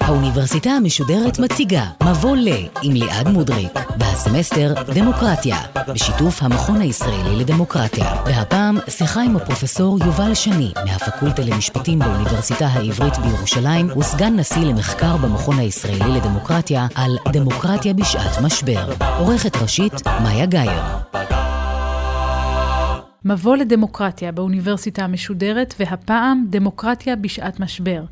האוניברסיטה המשודרת מציגה מבוא ל עם ליעד מודריק והסמסטר דמוקרטיה בשיתוף המכון הישראלי לדמוקרטיה. והפעם שיחה עם הפרופסור יובל שני מהפקולטה למשפטים באוניברסיטה העברית בירושלים וסגן נשיא למחקר במכון הישראלי לדמוקרטיה על דמוקרטיה בשעת משבר. עורכת ראשית מאיה גאייר מבוא לדמוקרטיה באוניברסיטה המשודרת, והפעם דמוקרטיה בשעת משבר.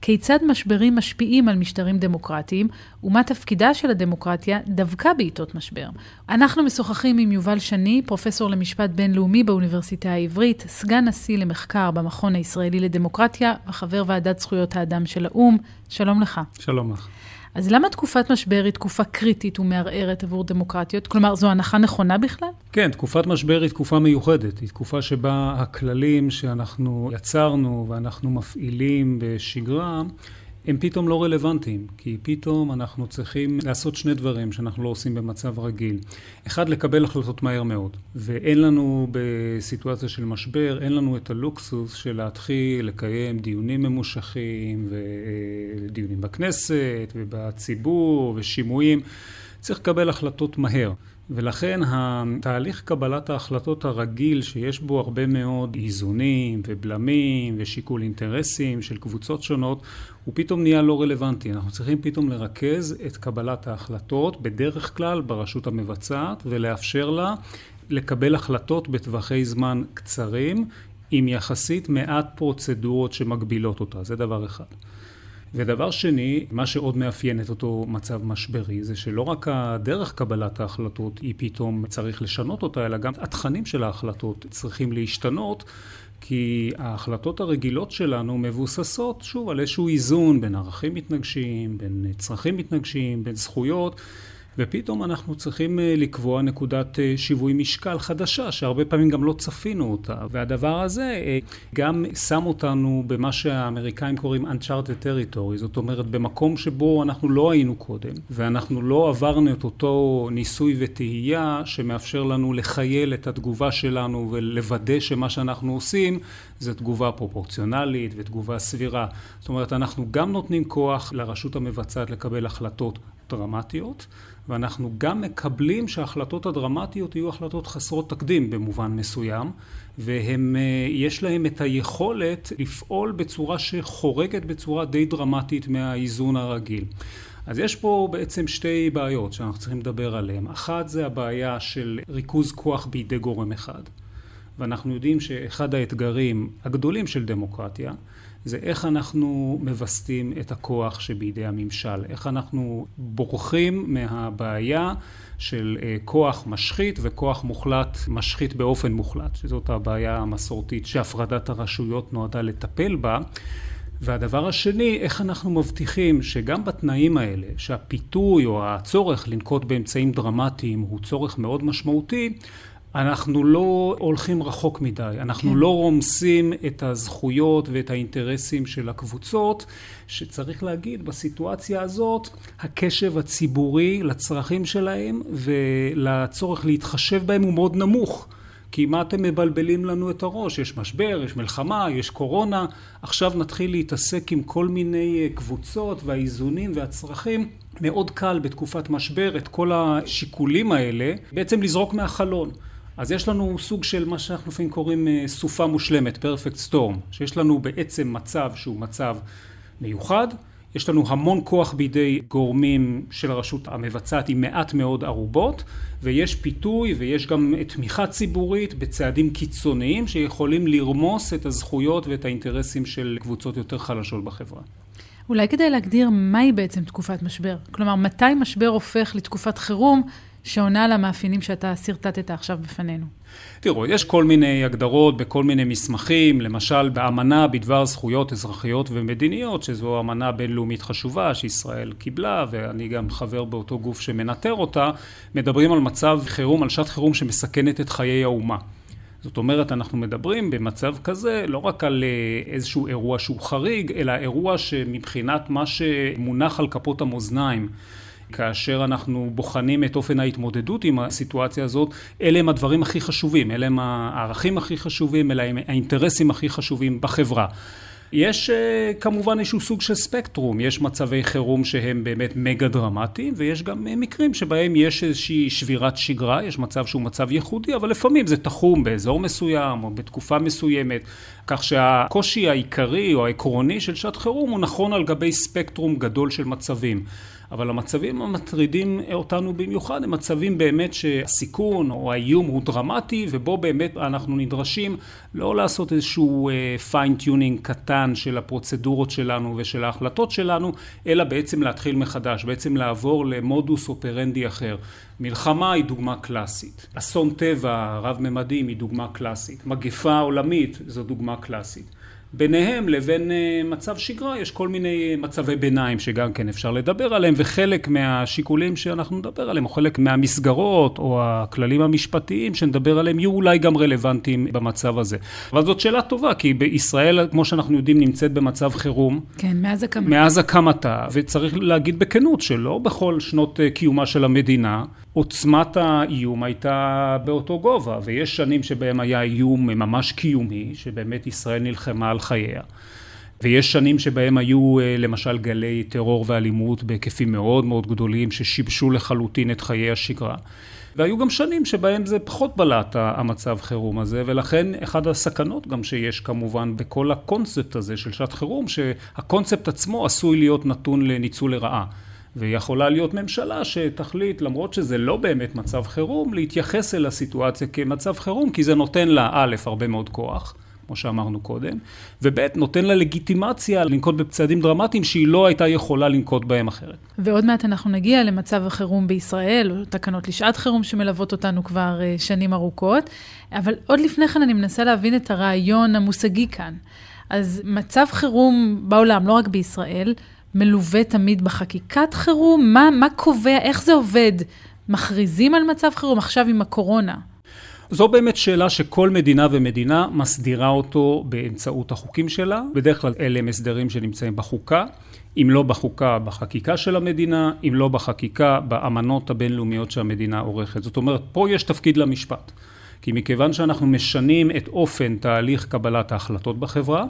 כיצד משברים משפיעים על משטרים דמוקרטיים, ומה תפקידה של הדמוקרטיה דווקא בעיתות משבר. אנחנו משוחחים עם יובל שני, פרופסור למשפט בינלאומי באוניברסיטה העברית, סגן נשיא למחקר במכון הישראלי לדמוקרטיה, וחבר ועדת זכויות האדם של האו"ם. שלום לך. שלום לך. אז למה תקופת משבר היא תקופה קריטית ומערערת עבור דמוקרטיות? כלומר, זו הנחה נכונה בכלל? כן, תקופת משבר היא תקופה מיוחדת. היא תקופה שבה הכללים שאנחנו יצרנו ואנחנו מפעילים בשגרה, הם פתאום לא רלוונטיים, כי פתאום אנחנו צריכים לעשות שני דברים שאנחנו לא עושים במצב רגיל. אחד, לקבל החלטות מהר מאוד, ואין לנו בסיטואציה של משבר, אין לנו את הלוקסוס של להתחיל לקיים דיונים ממושכים, ודיונים בכנסת, ובציבור, ושימועים. צריך לקבל החלטות מהר. ולכן התהליך קבלת ההחלטות הרגיל, שיש בו הרבה מאוד איזונים ובלמים ושיקול אינטרסים של קבוצות שונות, הוא פתאום נהיה לא רלוונטי. אנחנו צריכים פתאום לרכז את קבלת ההחלטות, בדרך כלל ברשות המבצעת, ולאפשר לה לקבל החלטות בטווחי זמן קצרים, עם יחסית מעט פרוצדורות שמגבילות אותה. זה דבר אחד. ודבר שני, מה שעוד מאפיין את אותו מצב משברי, זה שלא רק הדרך קבלת ההחלטות היא פתאום צריך לשנות אותה, אלא גם התכנים של ההחלטות צריכים להשתנות. כי ההחלטות הרגילות שלנו מבוססות, שוב, על איזשהו איזון בין ערכים מתנגשים, בין צרכים מתנגשים, בין זכויות. ופתאום אנחנו צריכים אה, לקבוע נקודת אה, שיווי משקל חדשה, שהרבה פעמים גם לא צפינו אותה. והדבר הזה אה, גם שם אותנו במה שהאמריקאים קוראים Uncharted Territory, זאת אומרת במקום שבו אנחנו לא היינו קודם, ואנחנו לא עברנו את אותו ניסוי וטהייה שמאפשר לנו לחייל את התגובה שלנו ולוודא שמה שאנחנו עושים זה תגובה פרופורציונלית ותגובה סבירה. זאת אומרת, אנחנו גם נותנים כוח לרשות המבצעת לקבל החלטות דרמטיות, ואנחנו גם מקבלים שההחלטות הדרמטיות יהיו החלטות חסרות תקדים במובן מסוים, ויש אה, להם את היכולת לפעול בצורה שחורגת בצורה די דרמטית מהאיזון הרגיל. אז יש פה בעצם שתי בעיות שאנחנו צריכים לדבר עליהן. אחת זה הבעיה של ריכוז כוח בידי גורם אחד. ואנחנו יודעים שאחד האתגרים הגדולים של דמוקרטיה זה איך אנחנו מווסתים את הכוח שבידי הממשל, איך אנחנו בורחים מהבעיה של אה, כוח משחית וכוח מוחלט משחית באופן מוחלט, שזאת הבעיה המסורתית שהפרדת הרשויות נועדה לטפל בה. והדבר השני, איך אנחנו מבטיחים שגם בתנאים האלה, שהפיתוי או הצורך לנקוט באמצעים דרמטיים הוא צורך מאוד משמעותי, אנחנו לא הולכים רחוק מדי, אנחנו כן. לא רומסים את הזכויות ואת האינטרסים של הקבוצות, שצריך להגיד, בסיטואציה הזאת, הקשב הציבורי לצרכים שלהם ולצורך להתחשב בהם הוא מאוד נמוך. כי מה אתם מבלבלים לנו את הראש? יש משבר, יש מלחמה, יש קורונה, עכשיו נתחיל להתעסק עם כל מיני אה, קבוצות והאיזונים והצרכים. מאוד קל בתקופת משבר את כל השיקולים האלה בעצם לזרוק מהחלון. אז יש לנו סוג של מה שאנחנו לפעמים קוראים אה, סופה מושלמת, perfect storm, שיש לנו בעצם מצב שהוא מצב מיוחד, יש לנו המון כוח בידי גורמים של הרשות המבצעת עם מעט מאוד ערובות, ויש פיתוי ויש גם תמיכה ציבורית בצעדים קיצוניים שיכולים לרמוס את הזכויות ואת האינטרסים של קבוצות יותר חלשות בחברה. אולי כדאי להגדיר מהי בעצם תקופת משבר. כלומר, מתי משבר הופך לתקופת חירום שעונה על המאפיינים שאתה שרטטת עכשיו בפנינו? תראו, יש כל מיני הגדרות בכל מיני מסמכים, למשל באמנה בדבר זכויות אזרחיות ומדיניות, שזו אמנה בינלאומית חשובה שישראל קיבלה, ואני גם חבר באותו גוף שמנטר אותה, מדברים על מצב חירום, על שעת חירום שמסכנת את חיי האומה. זאת אומרת, אנחנו מדברים במצב כזה לא רק על אה, איזשהו אירוע שהוא חריג, אלא אירוע שמבחינת מה שמונח על כפות המאזניים כאשר אנחנו בוחנים את אופן ההתמודדות עם הסיטואציה הזאת, אלה הם הדברים הכי חשובים, אלה הם הערכים הכי חשובים, אלה הם האינטרסים הכי חשובים בחברה. יש אה, כמובן איזשהו סוג של ספקטרום, יש מצבי חירום שהם באמת מגה דרמטיים ויש גם אה, מקרים שבהם יש איזושהי שבירת שגרה, יש מצב שהוא מצב ייחודי, אבל לפעמים זה תחום באזור מסוים או בתקופה מסוימת, כך שהקושי העיקרי או העקרוני של שעת חירום הוא נכון על גבי ספקטרום גדול של מצבים. אבל המצבים המטרידים אותנו במיוחד הם מצבים באמת שהסיכון או האיום הוא דרמטי ובו באמת אנחנו נדרשים לא לעשות איזשהו fine-tuning uh, קטן של הפרוצדורות שלנו ושל ההחלטות שלנו, אלא בעצם להתחיל מחדש, בעצם לעבור למודוס אופרנדי אחר. מלחמה היא דוגמה קלאסית, אסון טבע רב-ממדים היא דוגמה קלאסית, מגפה עולמית זו דוגמה קלאסית. ביניהם לבין אה, מצב שגרה יש כל מיני מצבי ביניים שגם כן אפשר לדבר עליהם וחלק מהשיקולים שאנחנו נדבר עליהם או חלק מהמסגרות או הכללים המשפטיים שנדבר עליהם יהיו אולי גם רלוונטיים במצב הזה. אבל זאת שאלה טובה כי בישראל כמו שאנחנו יודעים נמצאת במצב חירום. כן, מאז הקמתה. מאז הקמתה וצריך להגיד בכנות שלא בכל שנות אה, קיומה של המדינה עוצמת האיום הייתה באותו גובה, ויש שנים שבהם היה איום ממש קיומי, שבאמת ישראל נלחמה על חייה. ויש שנים שבהם היו אה, למשל גלי טרור ואלימות בהיקפים מאוד מאוד גדולים ששיבשו לחלוטין את חיי השגרה. והיו גם שנים שבהם זה פחות בלט המצב חירום הזה, ולכן אחד הסכנות גם שיש כמובן בכל הקונספט הזה של שעת חירום, שהקונספט עצמו עשוי להיות נתון לניצול לרעה. ויכולה להיות ממשלה שתחליט, למרות שזה לא באמת מצב חירום, להתייחס אל הסיטואציה כמצב חירום, כי זה נותן לה א', הרבה מאוד כוח. כמו שאמרנו קודם, וב' נותן לה לגיטימציה לנקוט בצעדים דרמטיים שהיא לא הייתה יכולה לנקוט בהם אחרת. ועוד מעט אנחנו נגיע למצב החירום בישראל, או תקנות לשעת חירום שמלוות אותנו כבר אה, שנים ארוכות, אבל עוד לפני כן אני מנסה להבין את הרעיון המושגי כאן. אז מצב חירום בעולם, לא רק בישראל, מלווה תמיד בחקיקת חירום? מה, מה קובע, איך זה עובד? מכריזים על מצב חירום עכשיו עם הקורונה? זו באמת שאלה שכל מדינה ומדינה מסדירה אותו באמצעות החוקים שלה. בדרך כלל אלה הם הסדרים שנמצאים בחוקה. אם לא בחוקה, בחקיקה של המדינה, אם לא בחקיקה, באמנות הבינלאומיות שהמדינה עורכת. זאת אומרת, פה יש תפקיד למשפט. כי מכיוון שאנחנו משנים את אופן תהליך קבלת ההחלטות בחברה,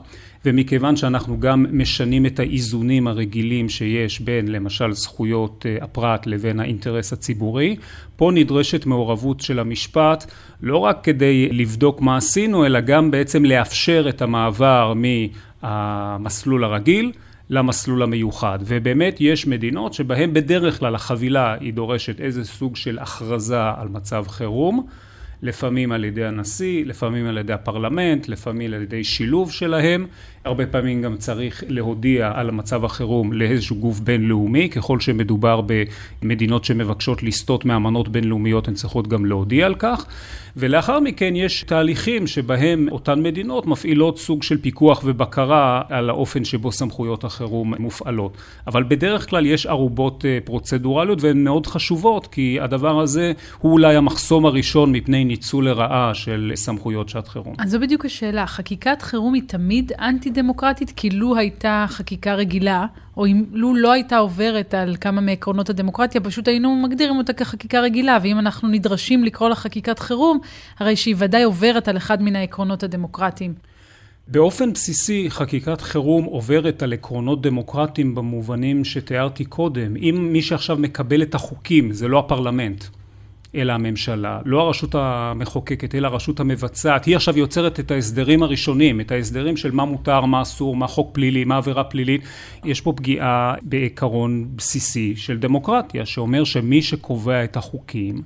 ומכיוון שאנחנו גם משנים את האיזונים הרגילים שיש בין למשל זכויות אה, הפרט לבין האינטרס הציבורי, פה נדרשת מעורבות של המשפט לא רק כדי לבדוק מה עשינו, אלא גם בעצם לאפשר את המעבר מהמסלול הרגיל למסלול המיוחד. ובאמת יש מדינות שבהן בדרך כלל החבילה היא דורשת איזה סוג של הכרזה על מצב חירום. לפעמים על ידי הנשיא, לפעמים על ידי הפרלמנט, לפעמים על ידי שילוב שלהם. הרבה פעמים גם צריך להודיע על מצב החירום לאיזשהו גוף בינלאומי, ככל שמדובר במדינות שמבקשות לסטות מאמנות בינלאומיות הן צריכות גם להודיע על כך. ולאחר מכן יש תהליכים שבהם אותן מדינות מפעילות סוג של פיקוח ובקרה על האופן שבו סמכויות החירום מופעלות. אבל בדרך כלל יש ערובות אה, פרוצדורליות והן מאוד חשובות, כי הדבר הזה הוא אולי המחסום הראשון מפני ניצול לרעה של סמכויות שעת חירום. אז זו בדיוק השאלה, חקיקת חירום היא תמיד אנטי דמוקרטית, כי לו הייתה חקיקה רגילה, או אם לו לא הייתה עוברת על כמה מעקרונות הדמוקרטיה, פשוט היינו מגדירים אותה כחקיקה רגילה, ואם אנחנו נדרשים לקרוא לה חקיקת חירום, הרי שהיא ודאי עוברת על אחד מן העקרונות הדמוקרטיים. באופן בסיסי חקיקת חירום עוברת על עקרונות דמוקרטיים במובנים שתיארתי קודם. אם מי שעכשיו מקבל את החוקים זה לא הפרלמנט, אלא הממשלה, לא הרשות המחוקקת, אלא הרשות המבצעת. היא עכשיו יוצרת את ההסדרים הראשונים, את ההסדרים של מה מותר, מה אסור, מה חוק פלילי, מה עבירה פלילית. יש פה פגיעה בעיקרון בסיסי של דמוקרטיה, שאומר שמי שקובע את החוקים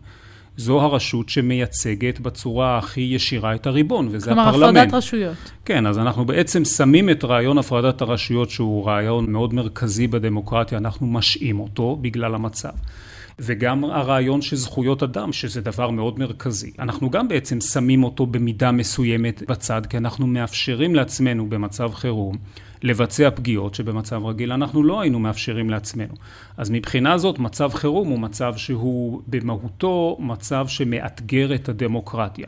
זו הרשות שמייצגת בצורה הכי ישירה את הריבון, וזה כלומר, הפרלמנט. כלומר, הפרדת רשויות. כן, אז אנחנו בעצם שמים את רעיון הפרדת הרשויות, שהוא רעיון מאוד מרכזי בדמוקרטיה, אנחנו משעים אותו בגלל המצב. וגם הרעיון של זכויות אדם, שזה דבר מאוד מרכזי. אנחנו גם בעצם שמים אותו במידה מסוימת בצד, כי אנחנו מאפשרים לעצמנו במצב חירום לבצע פגיעות שבמצב רגיל אנחנו לא היינו מאפשרים לעצמנו. אז מבחינה זאת מצב חירום הוא מצב שהוא במהותו מצב שמאתגר את הדמוקרטיה.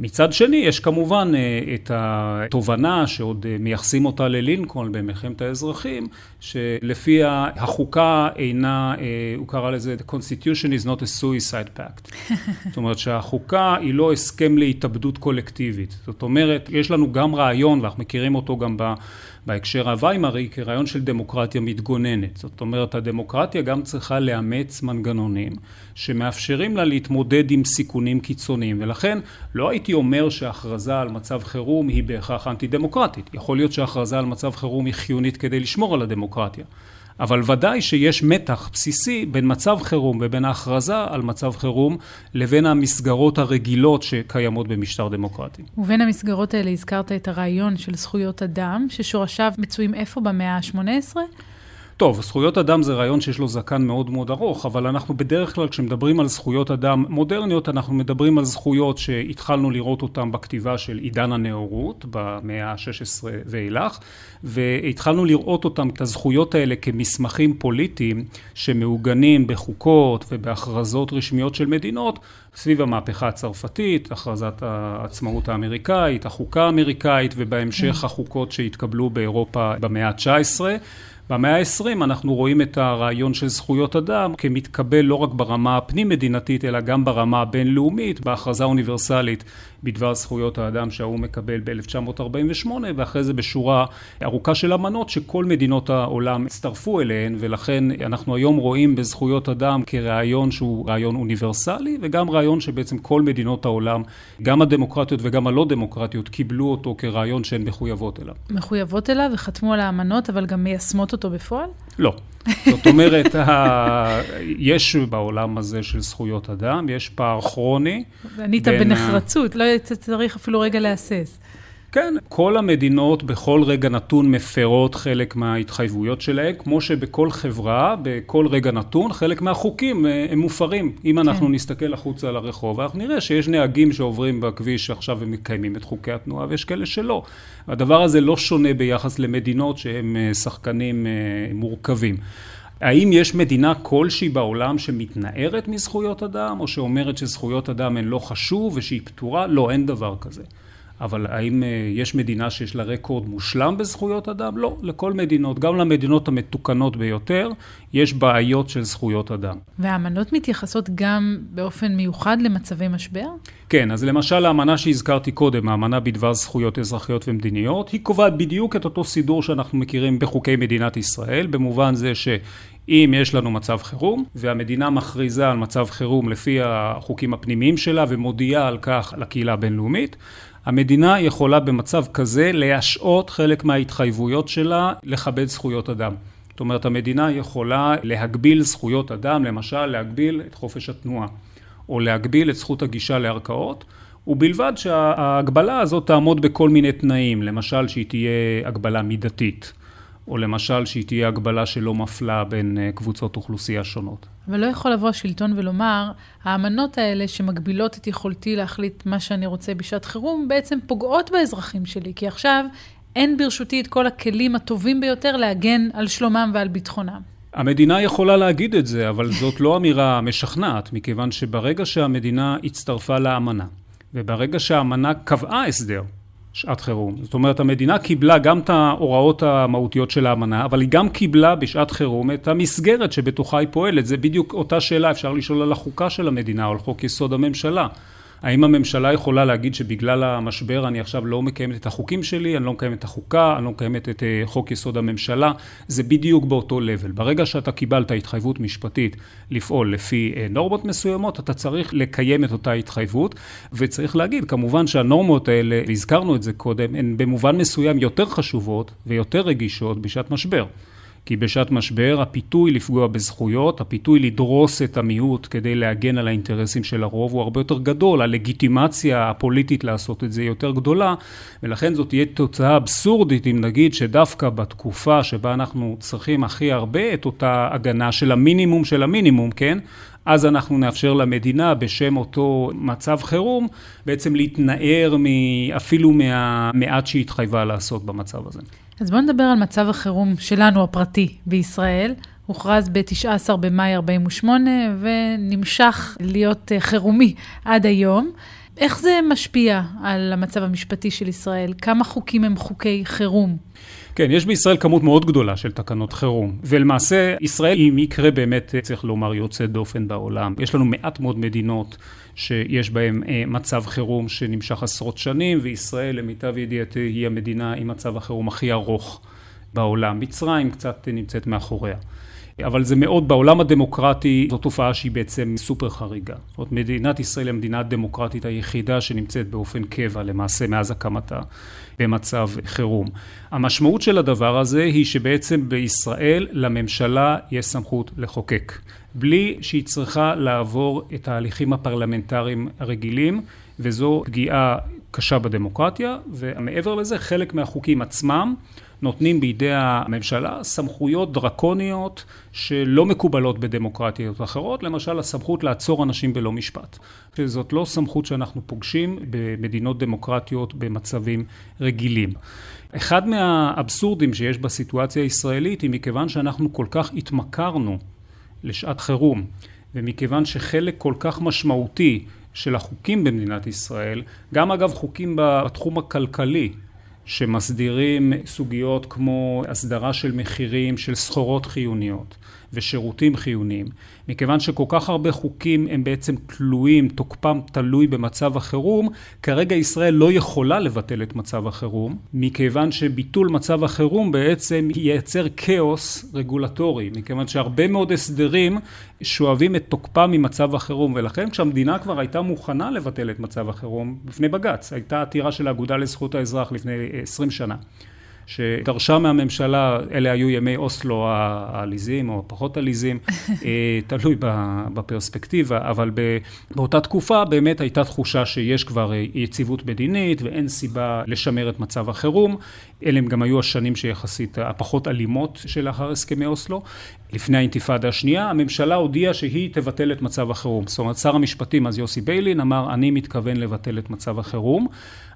מצד שני, יש כמובן אה, את התובנה שעוד אה, מייחסים אותה ללינקולן במלחמת האזרחים, שלפיה החוקה אינה, אה, הוא קרא לזה, The Constitution is not a suicide pact. זאת אומרת שהחוקה היא לא הסכם להתאבדות קולקטיבית. זאת אומרת, יש לנו גם רעיון, ואנחנו מכירים אותו גם ב... בהקשר הוויימרי כרעיון של דמוקרטיה מתגוננת. זאת אומרת, הדמוקרטיה גם צריכה לאמץ מנגנונים שמאפשרים לה להתמודד עם סיכונים קיצוניים, ולכן לא הייתי אומר שהכרזה על מצב חירום היא בהכרח אנטי דמוקרטית. יכול להיות שהכרזה על מצב חירום היא חיונית כדי לשמור על הדמוקרטיה. אבל ודאי שיש מתח בסיסי בין מצב חירום ובין ההכרזה על מצב חירום לבין המסגרות הרגילות שקיימות במשטר דמוקרטי. ובין המסגרות האלה הזכרת את הרעיון של זכויות אדם, ששורשיו מצויים איפה במאה ה-18? טוב, זכויות אדם זה רעיון שיש לו זקן מאוד מאוד ארוך, אבל אנחנו בדרך כלל כשמדברים על זכויות אדם מודרניות, אנחנו מדברים על זכויות שהתחלנו לראות אותן בכתיבה של עידן הנאורות, במאה ה-16 ואילך, והתחלנו לראות אותן, את הזכויות האלה, כמסמכים פוליטיים שמעוגנים בחוקות ובהכרזות רשמיות של מדינות, סביב המהפכה הצרפתית, הכרזת העצמאות האמריקאית, החוקה האמריקאית, ובהמשך כן. החוקות שהתקבלו באירופה במאה ה-19. במאה ה-20 אנחנו רואים את הרעיון של זכויות אדם כמתקבל לא רק ברמה הפנים-מדינתית אלא גם ברמה הבינלאומית בהכרזה אוניברסלית בדבר זכויות האדם שהאו"ם מקבל ב-1948 ואחרי זה בשורה ארוכה של אמנות שכל מדינות העולם הצטרפו אליהן ולכן אנחנו היום רואים בזכויות אדם כרעיון שהוא רעיון אוניברסלי וגם רעיון שבעצם כל מדינות העולם, גם הדמוקרטיות וגם הלא דמוקרטיות, קיבלו אותו כרעיון שהן מחויבות אליו. מחויבות אליו וחתמו על האמנות אבל גם מיישמות אותו בפועל? לא. זאת אומרת, ה... יש בעולם הזה של זכויות אדם, יש פער כרוני. ענית בנחרצות, ה... לא צריך אפילו רגע להסס. כן, כל המדינות בכל רגע נתון מפרות חלק מההתחייבויות שלהן, כמו שבכל חברה, בכל רגע נתון, חלק מהחוקים אה, הם מופרים. אם אנחנו כן. נסתכל החוצה על הרחוב, אנחנו נראה שיש נהגים שעוברים בכביש עכשיו הם מקיימים את חוקי התנועה, ויש כאלה שלא. הדבר הזה לא שונה ביחס למדינות שהן אה, שחקנים אה, מורכבים. האם יש מדינה כלשהי בעולם שמתנערת מזכויות אדם, או שאומרת שזכויות אדם הן לא חשוב ושהיא פתורה? לא, אין דבר כזה. אבל האם אה, יש מדינה שיש לה רקורד מושלם בזכויות אדם? לא, לכל מדינות, גם למדינות המתוקנות ביותר, יש בעיות של זכויות אדם. והאמנות מתייחסות גם באופן מיוחד למצבי משבר? כן, אז למשל האמנה שהזכרתי קודם, האמנה בדבר זכויות אזרחיות ומדיניות, היא קובעת בדיוק את אותו סידור שאנחנו מכירים בחוקי מדינת ישראל, במובן זה ש... אם יש לנו מצב חירום והמדינה מכריזה על מצב חירום לפי החוקים הפנימיים שלה ומודיעה על כך לקהילה הבינלאומית, המדינה יכולה במצב כזה להשעות חלק מההתחייבויות שלה לכבד זכויות אדם. זאת אומרת, המדינה יכולה להגביל זכויות אדם, למשל להגביל את חופש התנועה, או להגביל את זכות הגישה לערכאות, ובלבד שההגבלה הזאת תעמוד בכל מיני תנאים, למשל שהיא תהיה הגבלה מידתית. או למשל שהיא תהיה הגבלה שלא מפלה בין אה, קבוצות אוכלוסייה שונות. אבל לא יכול לבוא השלטון ולומר, האמנות האלה שמגבילות את יכולתי להחליט מה שאני רוצה בשעת חירום, בעצם פוגעות באזרחים שלי, כי עכשיו אין ברשותי את כל הכלים הטובים ביותר להגן על שלומם ועל ביטחונם. המדינה יכולה להגיד את זה, אבל זאת לא אמירה משכנעת, מכיוון שברגע שהמדינה הצטרפה לאמנה, וברגע שהאמנה קבעה הסדר, שעת חירום. זאת אומרת, המדינה קיבלה גם את ההוראות המהותיות של האמנה, אבל היא גם קיבלה בשעת חירום את המסגרת שבתוכה היא פועלת. זה בדיוק אותה שאלה, אפשר לשאול על החוקה של המדינה או על חוק יסוד הממשלה. האם הממשלה יכולה להגיד שבגלל המשבר אני עכשיו לא מקיימת את החוקים שלי, אני לא מקיימת את החוקה, אני לא מקיימת את אה, חוק יסוד הממשלה? זה בדיוק באותו לבל. ברגע שאתה קיבלת התחייבות משפטית לפעול לפי אה, נורמות מסוימות, אתה צריך לקיים את אותה התחייבות, וצריך להגיד, כמובן שהנורמות האלה, והזכרנו את זה קודם, הן במובן מסוים יותר חשובות ויותר רגישות בשעת משבר. כי בשעת משבר הפיתוי לפגוע בזכויות, הפיתוי לדרוס את המיעוט כדי להגן על האינטרסים של הרוב הוא הרבה יותר גדול, הלגיטימציה הפוליטית לעשות את זה היא יותר גדולה, ולכן זאת תהיה תוצאה אבסורדית אם נגיד שדווקא בתקופה שבה אנחנו צריכים הכי הרבה את אותה הגנה של המינימום של המינימום, כן? אז אנחנו נאפשר למדינה בשם אותו מצב חירום בעצם להתנער אפילו מהמעט שהיא התחייבה לעשות במצב הזה. אז בואו נדבר על מצב החירום שלנו הפרטי בישראל. הוכרז ב-19 במאי 48' ונמשך להיות אה, חירומי עד היום. איך זה משפיע על המצב המשפטי של ישראל? כמה חוקים הם חוקי חירום? כן, יש בישראל כמות מאוד גדולה של תקנות חירום, ולמעשה ישראל היא מקרה באמת, צריך לומר, יוצא דופן בעולם. יש לנו מעט מאוד מדינות שיש בהן אה, מצב חירום שנמשך עשרות שנים, וישראל, למיטב ידיעתי, היא המדינה עם מצב החירום הכי ארוך בעולם. מצרים קצת נמצאת מאחוריה. אבל זה מאוד, בעולם הדמוקרטי זו תופעה שהיא בעצם סופר חריגה. זאת אומרת, מדינת ישראל היא המדינה הדמוקרטית היחידה שנמצאת באופן קבע למעשה מאז הקמתה במצב חירום. המשמעות של הדבר הזה היא שבעצם בישראל לממשלה יש סמכות לחוקק, בלי שהיא צריכה לעבור את ההליכים הפרלמנטריים הרגילים, וזו פגיעה קשה בדמוקרטיה, ומעבר לזה חלק מהחוקים עצמם נותנים בידי הממשלה סמכויות דרקוניות שלא מקובלות בדמוקרטיות אחרות, למשל הסמכות לעצור אנשים בלא משפט. שזאת לא סמכות שאנחנו פוגשים במדינות דמוקרטיות במצבים רגילים. אחד מהאבסורדים שיש בסיטואציה הישראלית היא מכיוון שאנחנו כל כך התמכרנו לשעת חירום, ומכיוון שחלק כל כך משמעותי של החוקים במדינת ישראל, גם אגב חוקים בתחום הכלכלי, שמסדירים סוגיות כמו הסדרה של מחירים של סחורות חיוניות ושירותים חיוניים. מכיוון שכל כך הרבה חוקים הם בעצם תלויים, תוקפם תלוי במצב החירום, כרגע ישראל לא יכולה לבטל את מצב החירום, מכיוון שביטול מצב החירום בעצם ייצר כאוס רגולטורי, מכיוון שהרבה מאוד הסדרים שואבים את תוקפם ממצב החירום, ולכן כשהמדינה כבר הייתה מוכנה לבטל את מצב החירום בפני בג"ץ, הייתה עתירה של האגודה לזכות האזרח לפני עשרים שנה. שדרשה מהממשלה, אלה היו ימי אוסלו העליזים או הפחות עליזים, אה, תלוי בפרספקטיבה, אבל באותה תקופה באמת הייתה תחושה שיש כבר אה, יציבות מדינית ואין סיבה לשמר את מצב החירום. אלה הם גם היו השנים שיחסית הפחות אלימות שלאחר הסכמי אוסלו. לפני האינתיפאדה השנייה, הממשלה הודיעה שהיא תבטל את מצב החירום. זאת אומרת, שר המשפטים אז יוסי ביילין אמר, אני מתכוון לבטל את מצב החירום,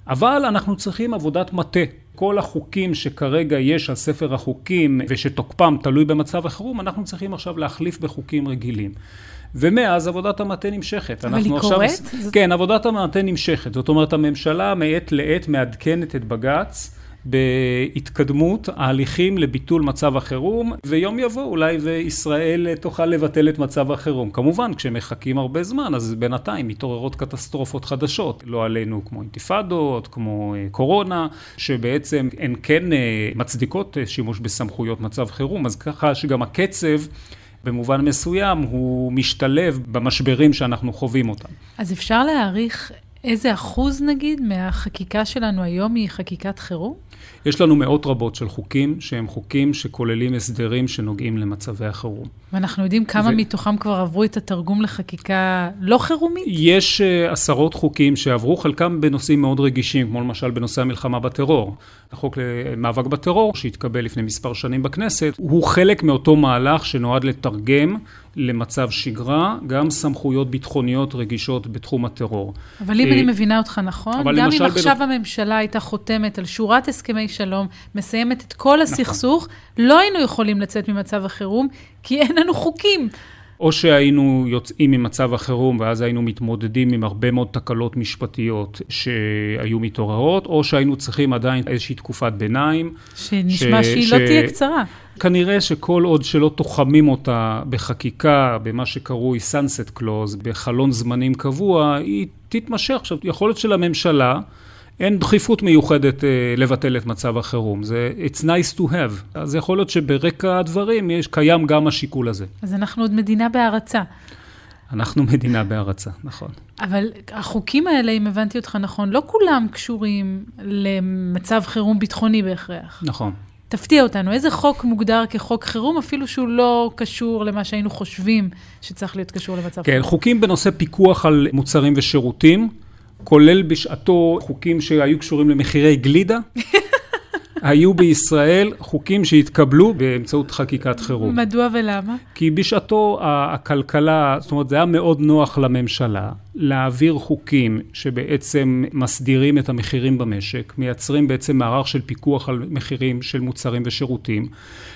אבל אנחנו צריכים עבודת מטה. כל החוקים שכרגע יש על ספר החוקים ושתוקפם תלוי במצב החירום, אנחנו צריכים עכשיו להחליף בחוקים רגילים. ומאז עבודת המטה נמשכת. אבל היא עכשיו... קורית? כן, עבודת המטה נמשכת. זאת אומרת, הממשלה מעת לעת מעדכנת את בג"ץ. בהתקדמות ההליכים לביטול מצב החירום, ויום יבוא אולי וישראל תוכל לבטל את מצב החירום. כמובן, כשמחכים הרבה זמן, אז בינתיים מתעוררות קטסטרופות חדשות, לא עלינו כמו אינתיפאדות, כמו אה, קורונה, שבעצם הן כן אה, מצדיקות אה, שימוש בסמכויות מצב חירום, אז ככה שגם הקצב במובן מסוים הוא משתלב במשברים שאנחנו חווים אותם. אז אפשר להעריך איזה אחוז נגיד מהחקיקה שלנו היום היא חקיקת חירום? יש לנו מאות רבות של חוקים שהם חוקים שכוללים הסדרים שנוגעים למצבי החירום. ואנחנו יודעים כמה ו... מתוכם כבר עברו את התרגום לחקיקה לא חירומית? יש uh, עשרות חוקים שעברו, חלקם בנושאים מאוד רגישים, כמו למשל בנושא המלחמה בטרור. החוק למאבק בטרור, שהתקבל לפני מספר שנים בכנסת, הוא חלק מאותו מהלך שנועד לתרגם למצב שגרה, גם סמכויות ביטחוניות רגישות בתחום הטרור. אבל אם אני אה, מבינה אותך נכון, גם אם עכשיו. הממשלה הייתה חותמת על שורת הסכמי שלום, מסיימת את כל נכון. הסכסוך, נכון. לא היינו יכולים לצאת ממצב החירום, כי אין לנו חוקים. או שהיינו יוצאים ממצב החירום ואז היינו מתמודדים עם הרבה מאוד תקלות משפטיות שהיו מתעוררות, או שהיינו צריכים עדיין איזושהי תקופת ביניים. שנשמע ש... שהיא ש... לא תהיה קצרה. כנראה שכל עוד שלא תוחמים אותה בחקיקה, במה שקרוי sunset clause, בחלון זמנים קבוע, היא תתמשך. עכשיו, יכול להיות שלממשלה... אין דחיפות מיוחדת uh, לבטל את מצב החירום. זה it's nice to have. אז יכול להיות שברקע הדברים יש, קיים גם השיקול הזה. אז אנחנו עוד מדינה בהרצה. אנחנו מדינה בהרצה, נכון. אבל החוקים האלה, אם הבנתי אותך נכון, לא כולם קשורים למצב חירום ביטחוני בהכרח. נכון. תפתיע אותנו, איזה חוק מוגדר כחוק חירום, אפילו שהוא לא קשור למה שהיינו חושבים שצריך להיות קשור למצב כן, חירום? כן, חוקים בנושא פיקוח על מוצרים ושירותים. כולל בשעתו חוקים שהיו קשורים למחירי גלידה. היו בישראל חוקים שהתקבלו באמצעות חקיקת חירום. מדוע ולמה? כי בשעתו הכלכלה, זאת אומרת, זה היה מאוד נוח לממשלה להעביר חוקים שבעצם מסדירים את המחירים במשק, מייצרים בעצם מערך של פיקוח על מחירים של מוצרים ושירותים,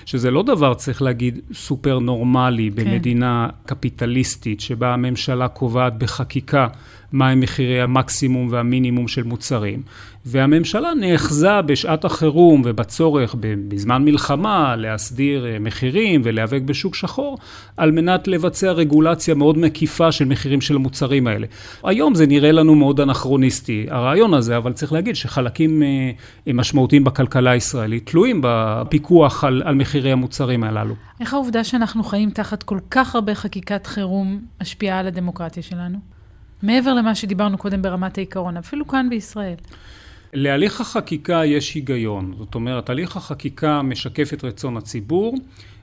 שזה לא דבר, צריך להגיד, סופר נורמלי כן. במדינה קפיטליסטית, שבה הממשלה קובעת בחקיקה מהם מחירי המקסימום והמינימום של מוצרים. והממשלה נאחזה בשעת החירום ובצורך בזמן מלחמה להסדיר אה, מחירים ולהיאבק בשוק שחור, על מנת לבצע רגולציה מאוד מקיפה של מחירים של המוצרים האלה. היום זה נראה לנו מאוד אנכרוניסטי, הרעיון הזה, אבל צריך להגיד שחלקים אה, משמעותיים בכלכלה הישראלית תלויים בפיקוח על, על מחירי המוצרים הללו. איך העובדה שאנחנו חיים תחת כל כך הרבה חקיקת חירום משפיעה על הדמוקרטיה שלנו? מעבר למה שדיברנו קודם ברמת העיקרון, אפילו כאן בישראל. להליך החקיקה יש היגיון, זאת אומרת, הליך החקיקה משקף את רצון הציבור,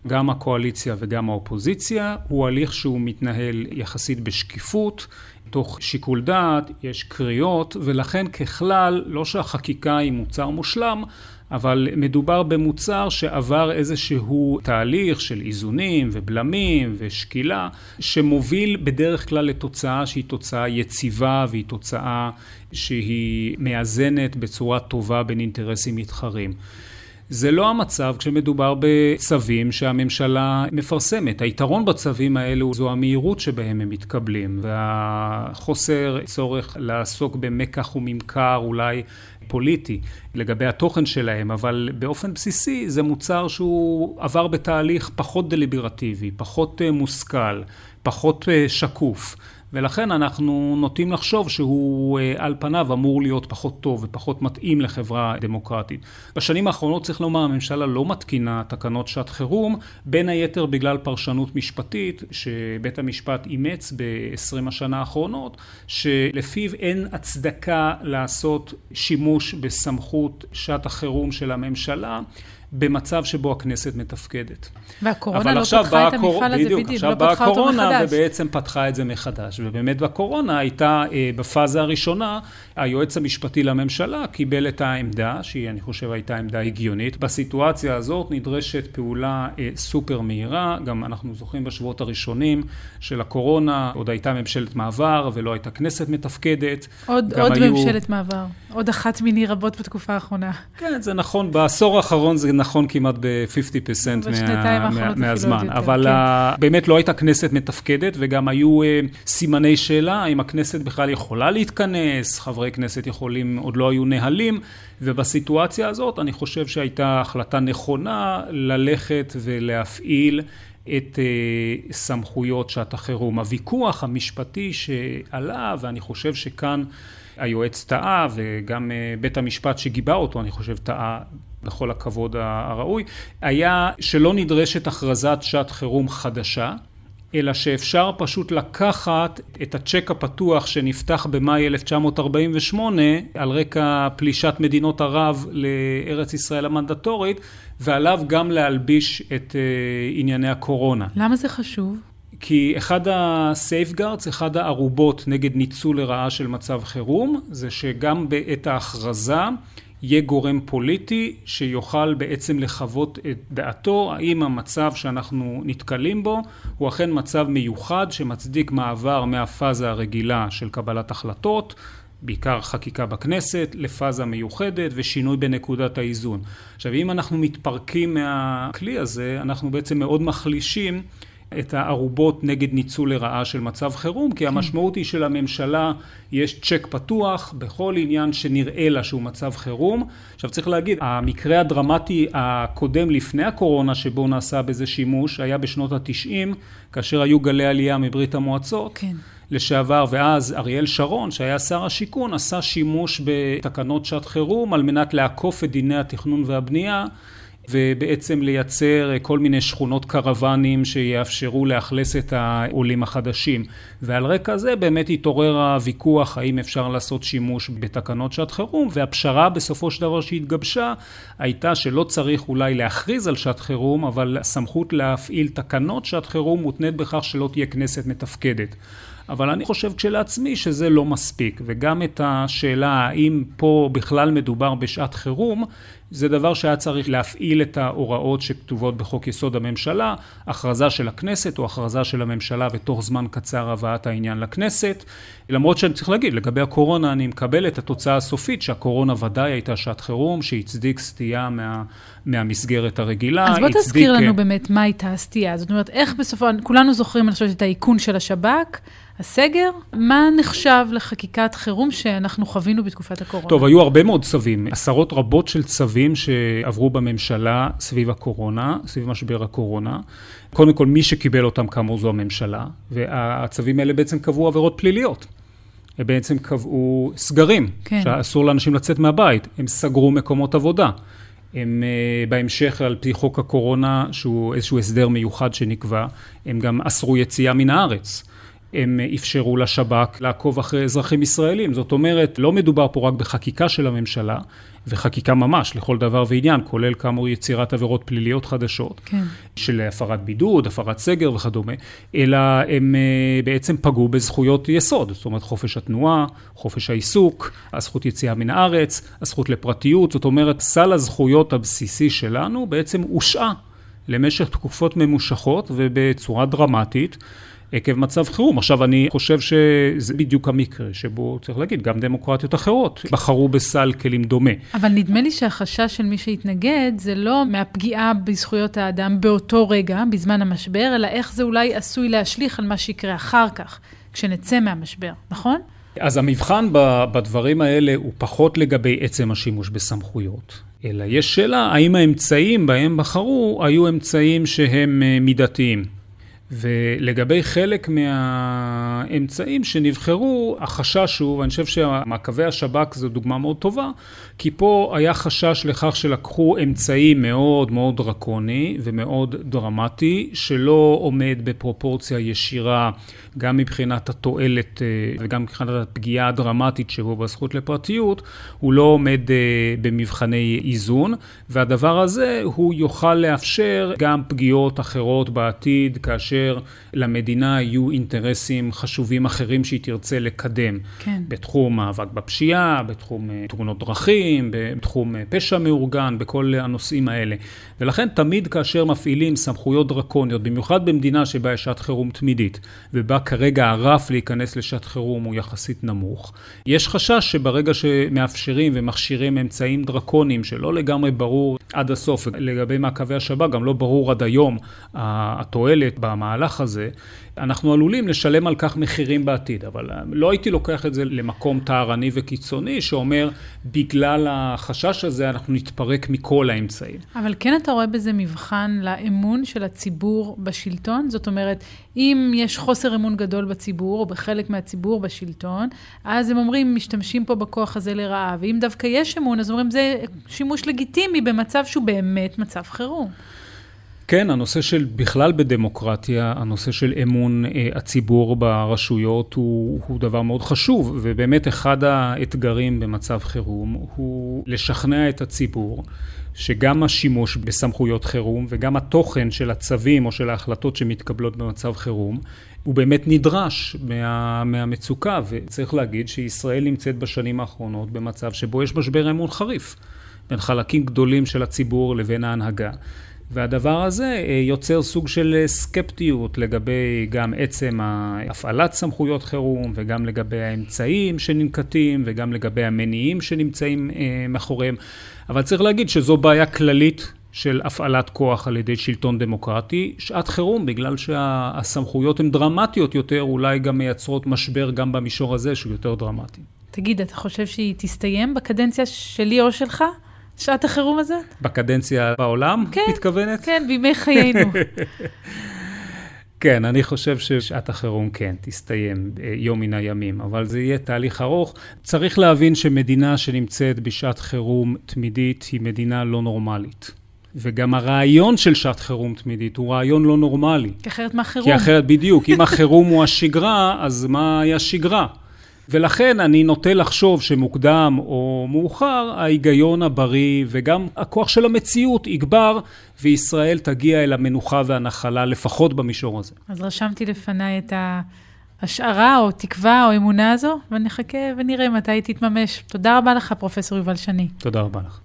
גם הקואליציה וגם האופוזיציה, הוא הליך שהוא מתנהל יחסית בשקיפות, תוך שיקול דעת, יש קריאות, ולכן ככלל, לא שהחקיקה היא מוצר מושלם, אבל מדובר במוצר שעבר איזשהו תהליך של איזונים ובלמים ושקילה, שמוביל בדרך כלל לתוצאה שהיא תוצאה יציבה והיא תוצאה שהיא מאזנת בצורה טובה בין אינטרסים מתחרים. זה לא המצב כשמדובר בצווים שהממשלה מפרסמת. היתרון בצווים האלו זו המהירות שבהם הם מתקבלים, והחוסר צורך לעסוק במקח וממכר אולי פוליטי לגבי התוכן שלהם, אבל באופן בסיסי זה מוצר שהוא עבר בתהליך פחות דליברטיבי, פחות אה, מושכל, פחות אה, שקוף. ולכן אנחנו נוטים לחשוב שהוא אה, על פניו אמור להיות פחות טוב ופחות מתאים לחברה דמוקרטית. בשנים האחרונות צריך לומר הממשלה לא מתקינה תקנות שעת חירום, בין היתר בגלל פרשנות משפטית שבית המשפט אימץ ב-20 השנה האחרונות, שלפיו אין הצדקה לעשות שימוש בסמכות שעת החירום של הממשלה במצב שבו הכנסת מתפקדת. והקורונה לא פתחה את המפעל הזה בדיוק, לא פתחה אותו מחדש. עכשיו באה הקורונה ובעצם פתחה את זה מחדש. ובאמת בקורונה הייתה, אה, בפאזה הראשונה, היועץ המשפטי לממשלה קיבל את העמדה, שהיא אני חושב הייתה עמדה הגיונית. בסיטואציה הזאת נדרשת פעולה אה, סופר מהירה, גם אנחנו זוכרים בשבועות הראשונים של הקורונה, עוד הייתה ממשלת מעבר ולא הייתה כנסת מתפקדת. עוד, עוד היו... ממשלת מעבר, עוד אחת מיני רבות בתקופה האחרונה. כן, זה נכון, בעשור האחרון זה נכון כמעט ב-50% מה, מה, מהזמן, אבל כן. באמת לא הייתה כנסת מתפקדת וגם היו אה, סימני שאלה האם הכנסת בכלל יכולה להתכנס, חברי כנסת יכולים, עוד לא היו נהלים, ובסיטואציה הזאת אני חושב שהייתה החלטה נכונה ללכת ולהפעיל את uh, סמכויות שעת החירום. הוויכוח המשפטי שעלה, ואני חושב שכאן היועץ טעה, וגם uh, בית המשפט שגיבה אותו, אני חושב, טעה בכל הכבוד הראוי, היה שלא נדרשת הכרזת שעת חירום חדשה, אלא שאפשר פשוט לקחת את הצ'ק הפתוח שנפתח במאי 1948 על רקע פלישת מדינות ערב לארץ ישראל המנדטורית ועליו גם להלביש את uh, ענייני הקורונה. למה זה חשוב? כי אחד ה safeguards, אחד הערובות נגד ניצול לרעה של מצב חירום, זה שגם בעת ההכרזה יהיה גורם פוליטי שיוכל בעצם לחוות את דעתו האם המצב שאנחנו נתקלים בו הוא אכן מצב מיוחד שמצדיק מעבר מהפאזה הרגילה של קבלת החלטות בעיקר חקיקה בכנסת, לפאזה מיוחדת ושינוי בנקודת האיזון. עכשיו אם אנחנו מתפרקים מהכלי הזה, אנחנו בעצם מאוד מחלישים את הערובות נגד ניצול לרעה של מצב חירום, כי המשמעות היא שלממשלה יש צ'ק פתוח בכל עניין שנראה לה שהוא מצב חירום. עכשיו צריך להגיד, המקרה הדרמטי הקודם לפני הקורונה שבו נעשה בזה שימוש, היה בשנות התשעים, כאשר היו גלי עלייה מברית המועצות. כן. לשעבר, ואז אריאל שרון, שהיה שר השיכון, עשה שימוש בתקנות שעת חירום על מנת לעקוף את דיני התכנון והבנייה. ובעצם לייצר כל מיני שכונות קרוונים שיאפשרו לאכלס את העולים החדשים. ועל רקע זה באמת התעורר הוויכוח האם אפשר לעשות שימוש בתקנות שעת חירום, והפשרה בסופו של דבר שהתגבשה הייתה שלא צריך אולי להכריז על שעת חירום, אבל הסמכות להפעיל תקנות שעת חירום מותנית בכך שלא תהיה כנסת מתפקדת. אבל אני חושב כשלעצמי שזה לא מספיק, וגם את השאלה האם פה בכלל מדובר בשעת חירום, זה דבר שהיה צריך להפעיל את ההוראות שכתובות בחוק יסוד הממשלה, הכרזה של הכנסת או הכרזה של הממשלה ותוך זמן קצר הבאת העניין לכנסת. למרות שאני צריך להגיד, לגבי הקורונה אני מקבל את התוצאה הסופית שהקורונה ודאי הייתה שעת חירום, שהצדיק סטייה מה, מהמסגרת הרגילה. אז בוא הצדיק... תזכיר לנו באמת מה הייתה הסטייה. זאת אומרת, איך בסופו, כולנו זוכרים, אני חושבת, את האיכון של השב"כ. הסגר, מה נחשב לחקיקת חירום שאנחנו חווינו בתקופת הקורונה? טוב, היו הרבה מאוד צווים, עשרות רבות של צווים שעברו בממשלה סביב הקורונה, סביב משבר הקורונה. קודם כל, מי שקיבל אותם כאמור זו הממשלה, והצווים האלה בעצם קבעו עבירות פליליות. הם בעצם קבעו סגרים, כן. שאסור לאנשים לצאת מהבית, הם סגרו מקומות עבודה. הם אה, בהמשך על פי חוק הקורונה, שהוא איזשהו הסדר מיוחד שנקבע, הם גם אסרו יציאה מן הארץ. הם אפשרו לשב"כ לעקוב אחרי אזרחים ישראלים. זאת אומרת, לא מדובר פה רק בחקיקה של הממשלה, וחקיקה ממש לכל דבר ועניין, כולל כאמור יצירת עבירות פליליות חדשות, כן. של הפרת בידוד, הפרת סגר וכדומה, אלא הם אה, בעצם פגעו בזכויות יסוד, זאת אומרת חופש התנועה, חופש העיסוק, הזכות יציאה מן הארץ, הזכות לפרטיות, זאת אומרת סל הזכויות הבסיסי שלנו בעצם הושעה למשך תקופות ממושכות ובצורה דרמטית. עקב מצב חירום. עכשיו, אני חושב שזה בדיוק המקרה שבו, צריך להגיד, גם דמוקרטיות אחרות בחרו בסל כלים דומה. אבל נדמה לי שהחשש של מי שהתנגד זה לא מהפגיעה בזכויות האדם באותו רגע, בזמן המשבר, אלא איך זה אולי עשוי להשליך על מה שיקרה אחר כך, כשנצא מהמשבר, נכון? אז המבחן בדברים האלה הוא פחות לגבי עצם השימוש בסמכויות, אלא יש שאלה האם האמצעים בהם בחרו היו אמצעים שהם אה, מידתיים. ולגבי חלק מהאמצעים שנבחרו, החשש הוא, ואני חושב שמעקבי השב"כ זו דוגמה מאוד טובה, כי פה היה חשש לכך שלקחו אמצעי מאוד מאוד דרקוני ומאוד דרמטי, שלא עומד בפרופורציה ישירה גם מבחינת התועלת אה, וגם מבחינת הפגיעה הדרמטית שבו בזכות לפרטיות, הוא לא עומד אה, במבחני איזון, והדבר הזה הוא יוכל לאפשר גם פגיעות אחרות בעתיד, כאשר למדינה יהיו אינטרסים חשובים אחרים שהיא תרצה לקדם. כן. בתחום מאבק בפשיעה, בתחום אה, תאונות דרכים, בתחום פשע מאורגן, בכל הנושאים האלה. ולכן תמיד כאשר מפעילים סמכויות דרקוניות, במיוחד במדינה שבה יש שעת חירום תמידית, ובה כרגע הרף להיכנס לשעת חירום הוא יחסית נמוך. יש חשש שברגע שמאפשרים ומכשירים אמצעים דרקוניים שלא לגמרי ברור עד הסוף, לגבי מעקבי השב"כ גם לא ברור עד היום התועלת במהלך הזה, אנחנו עלולים לשלם על כך מחירים בעתיד, אבל אה, לא הייתי לוקח את זה למקום טהרני וקיצוני שאומר בגלל החשש הזה אנחנו נתפרק מכל האמצעים. אבל כן אתה רואה בזה מבחן לאמון של הציבור בשלטון? זאת אומרת, אם יש חוסר אמון גדול בציבור או בחלק מהציבור בשלטון, אז הם אומרים משתמשים פה בכוח הזה לרעה, ואם דווקא יש אמון אז אומרים זה שימוש לגיטימי במצב שהוא באמת מצב חירום. כן, הנושא של בכלל בדמוקרטיה, הנושא של אמון אה, הציבור ברשויות הוא, הוא דבר מאוד חשוב, ובאמת אחד האתגרים במצב חירום הוא לשכנע את הציבור שגם השימוש בסמכויות חירום וגם התוכן של הצווים או של ההחלטות שמתקבלות במצב חירום הוא באמת נדרש מה, מהמצוקה, וצריך להגיד שישראל נמצאת בשנים האחרונות במצב שבו יש משבר אמון חריף בין חלקים גדולים של הציבור לבין ההנהגה. והדבר הזה אה, יוצר סוג של אה, סקפטיות לגבי גם עצם הפעלת סמכויות חירום וגם לגבי האמצעים שננקטים וגם לגבי המניעים שנמצאים אה, מאחוריהם. אבל צריך להגיד שזו בעיה כללית של הפעלת כוח על ידי שלטון דמוקרטי. שעת חירום, בגלל שהסמכויות הן דרמטיות יותר, אולי גם מייצרות משבר גם במישור הזה שהוא יותר דרמטי. תגיד, אתה חושב שהיא תסתיים בקדנציה שלי או שלך? שעת החירום הזאת? בקדנציה בעולם, כן, מתכוונת? כן, בימי חיינו. כן, אני חושב ששעת החירום כן, תסתיים אה, יום מן הימים, אבל זה יהיה תהליך ארוך. צריך להבין שמדינה שנמצאת בשעת חירום תמידית היא מדינה לא נורמלית. וגם הרעיון של שעת חירום תמידית הוא רעיון לא נורמלי. כי אחרת מה חירום? כי אחרת, בדיוק. אם החירום הוא השגרה, אז מה היה שגרה? ולכן אני נוטה לחשוב שמוקדם או מאוחר, ההיגיון הבריא וגם הכוח של המציאות יגבר, וישראל תגיע אל המנוחה והנחלה, לפחות במישור הזה. אז רשמתי לפניי את ההשערה או תקווה או אמונה הזו, ונחכה ונראה מתי היא תתממש. תודה רבה לך, פרופ' יובל שני. תודה רבה לך.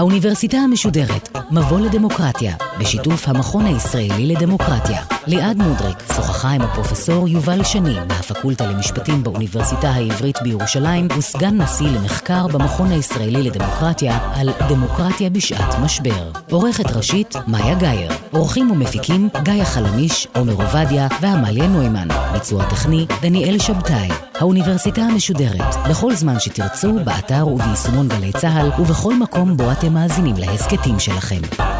האוניברסיטה המשודרת, מבוא לדמוקרטיה, בשיתוף המכון הישראלי לדמוקרטיה. ליעד מודריק שוחחה עם הפרופסור יובל שני מהפקולטה למשפטים באוניברסיטה העברית בירושלים וסגן נשיא למחקר במכון הישראלי לדמוקרטיה על דמוקרטיה בשעת משבר. עורכת ראשית, מאיה גאייר. עורכים ומפיקים, גיא חלמיש, עומר עובדיה ועמליה נוימן. ביצוע טכני, דניאל שבתאי. האוניברסיטה המשודרת, בכל זמן שתרצו, באתר וביישומון גלי צה"ל ובכל מקום בו אתם מאזינים להסכתים שלכם.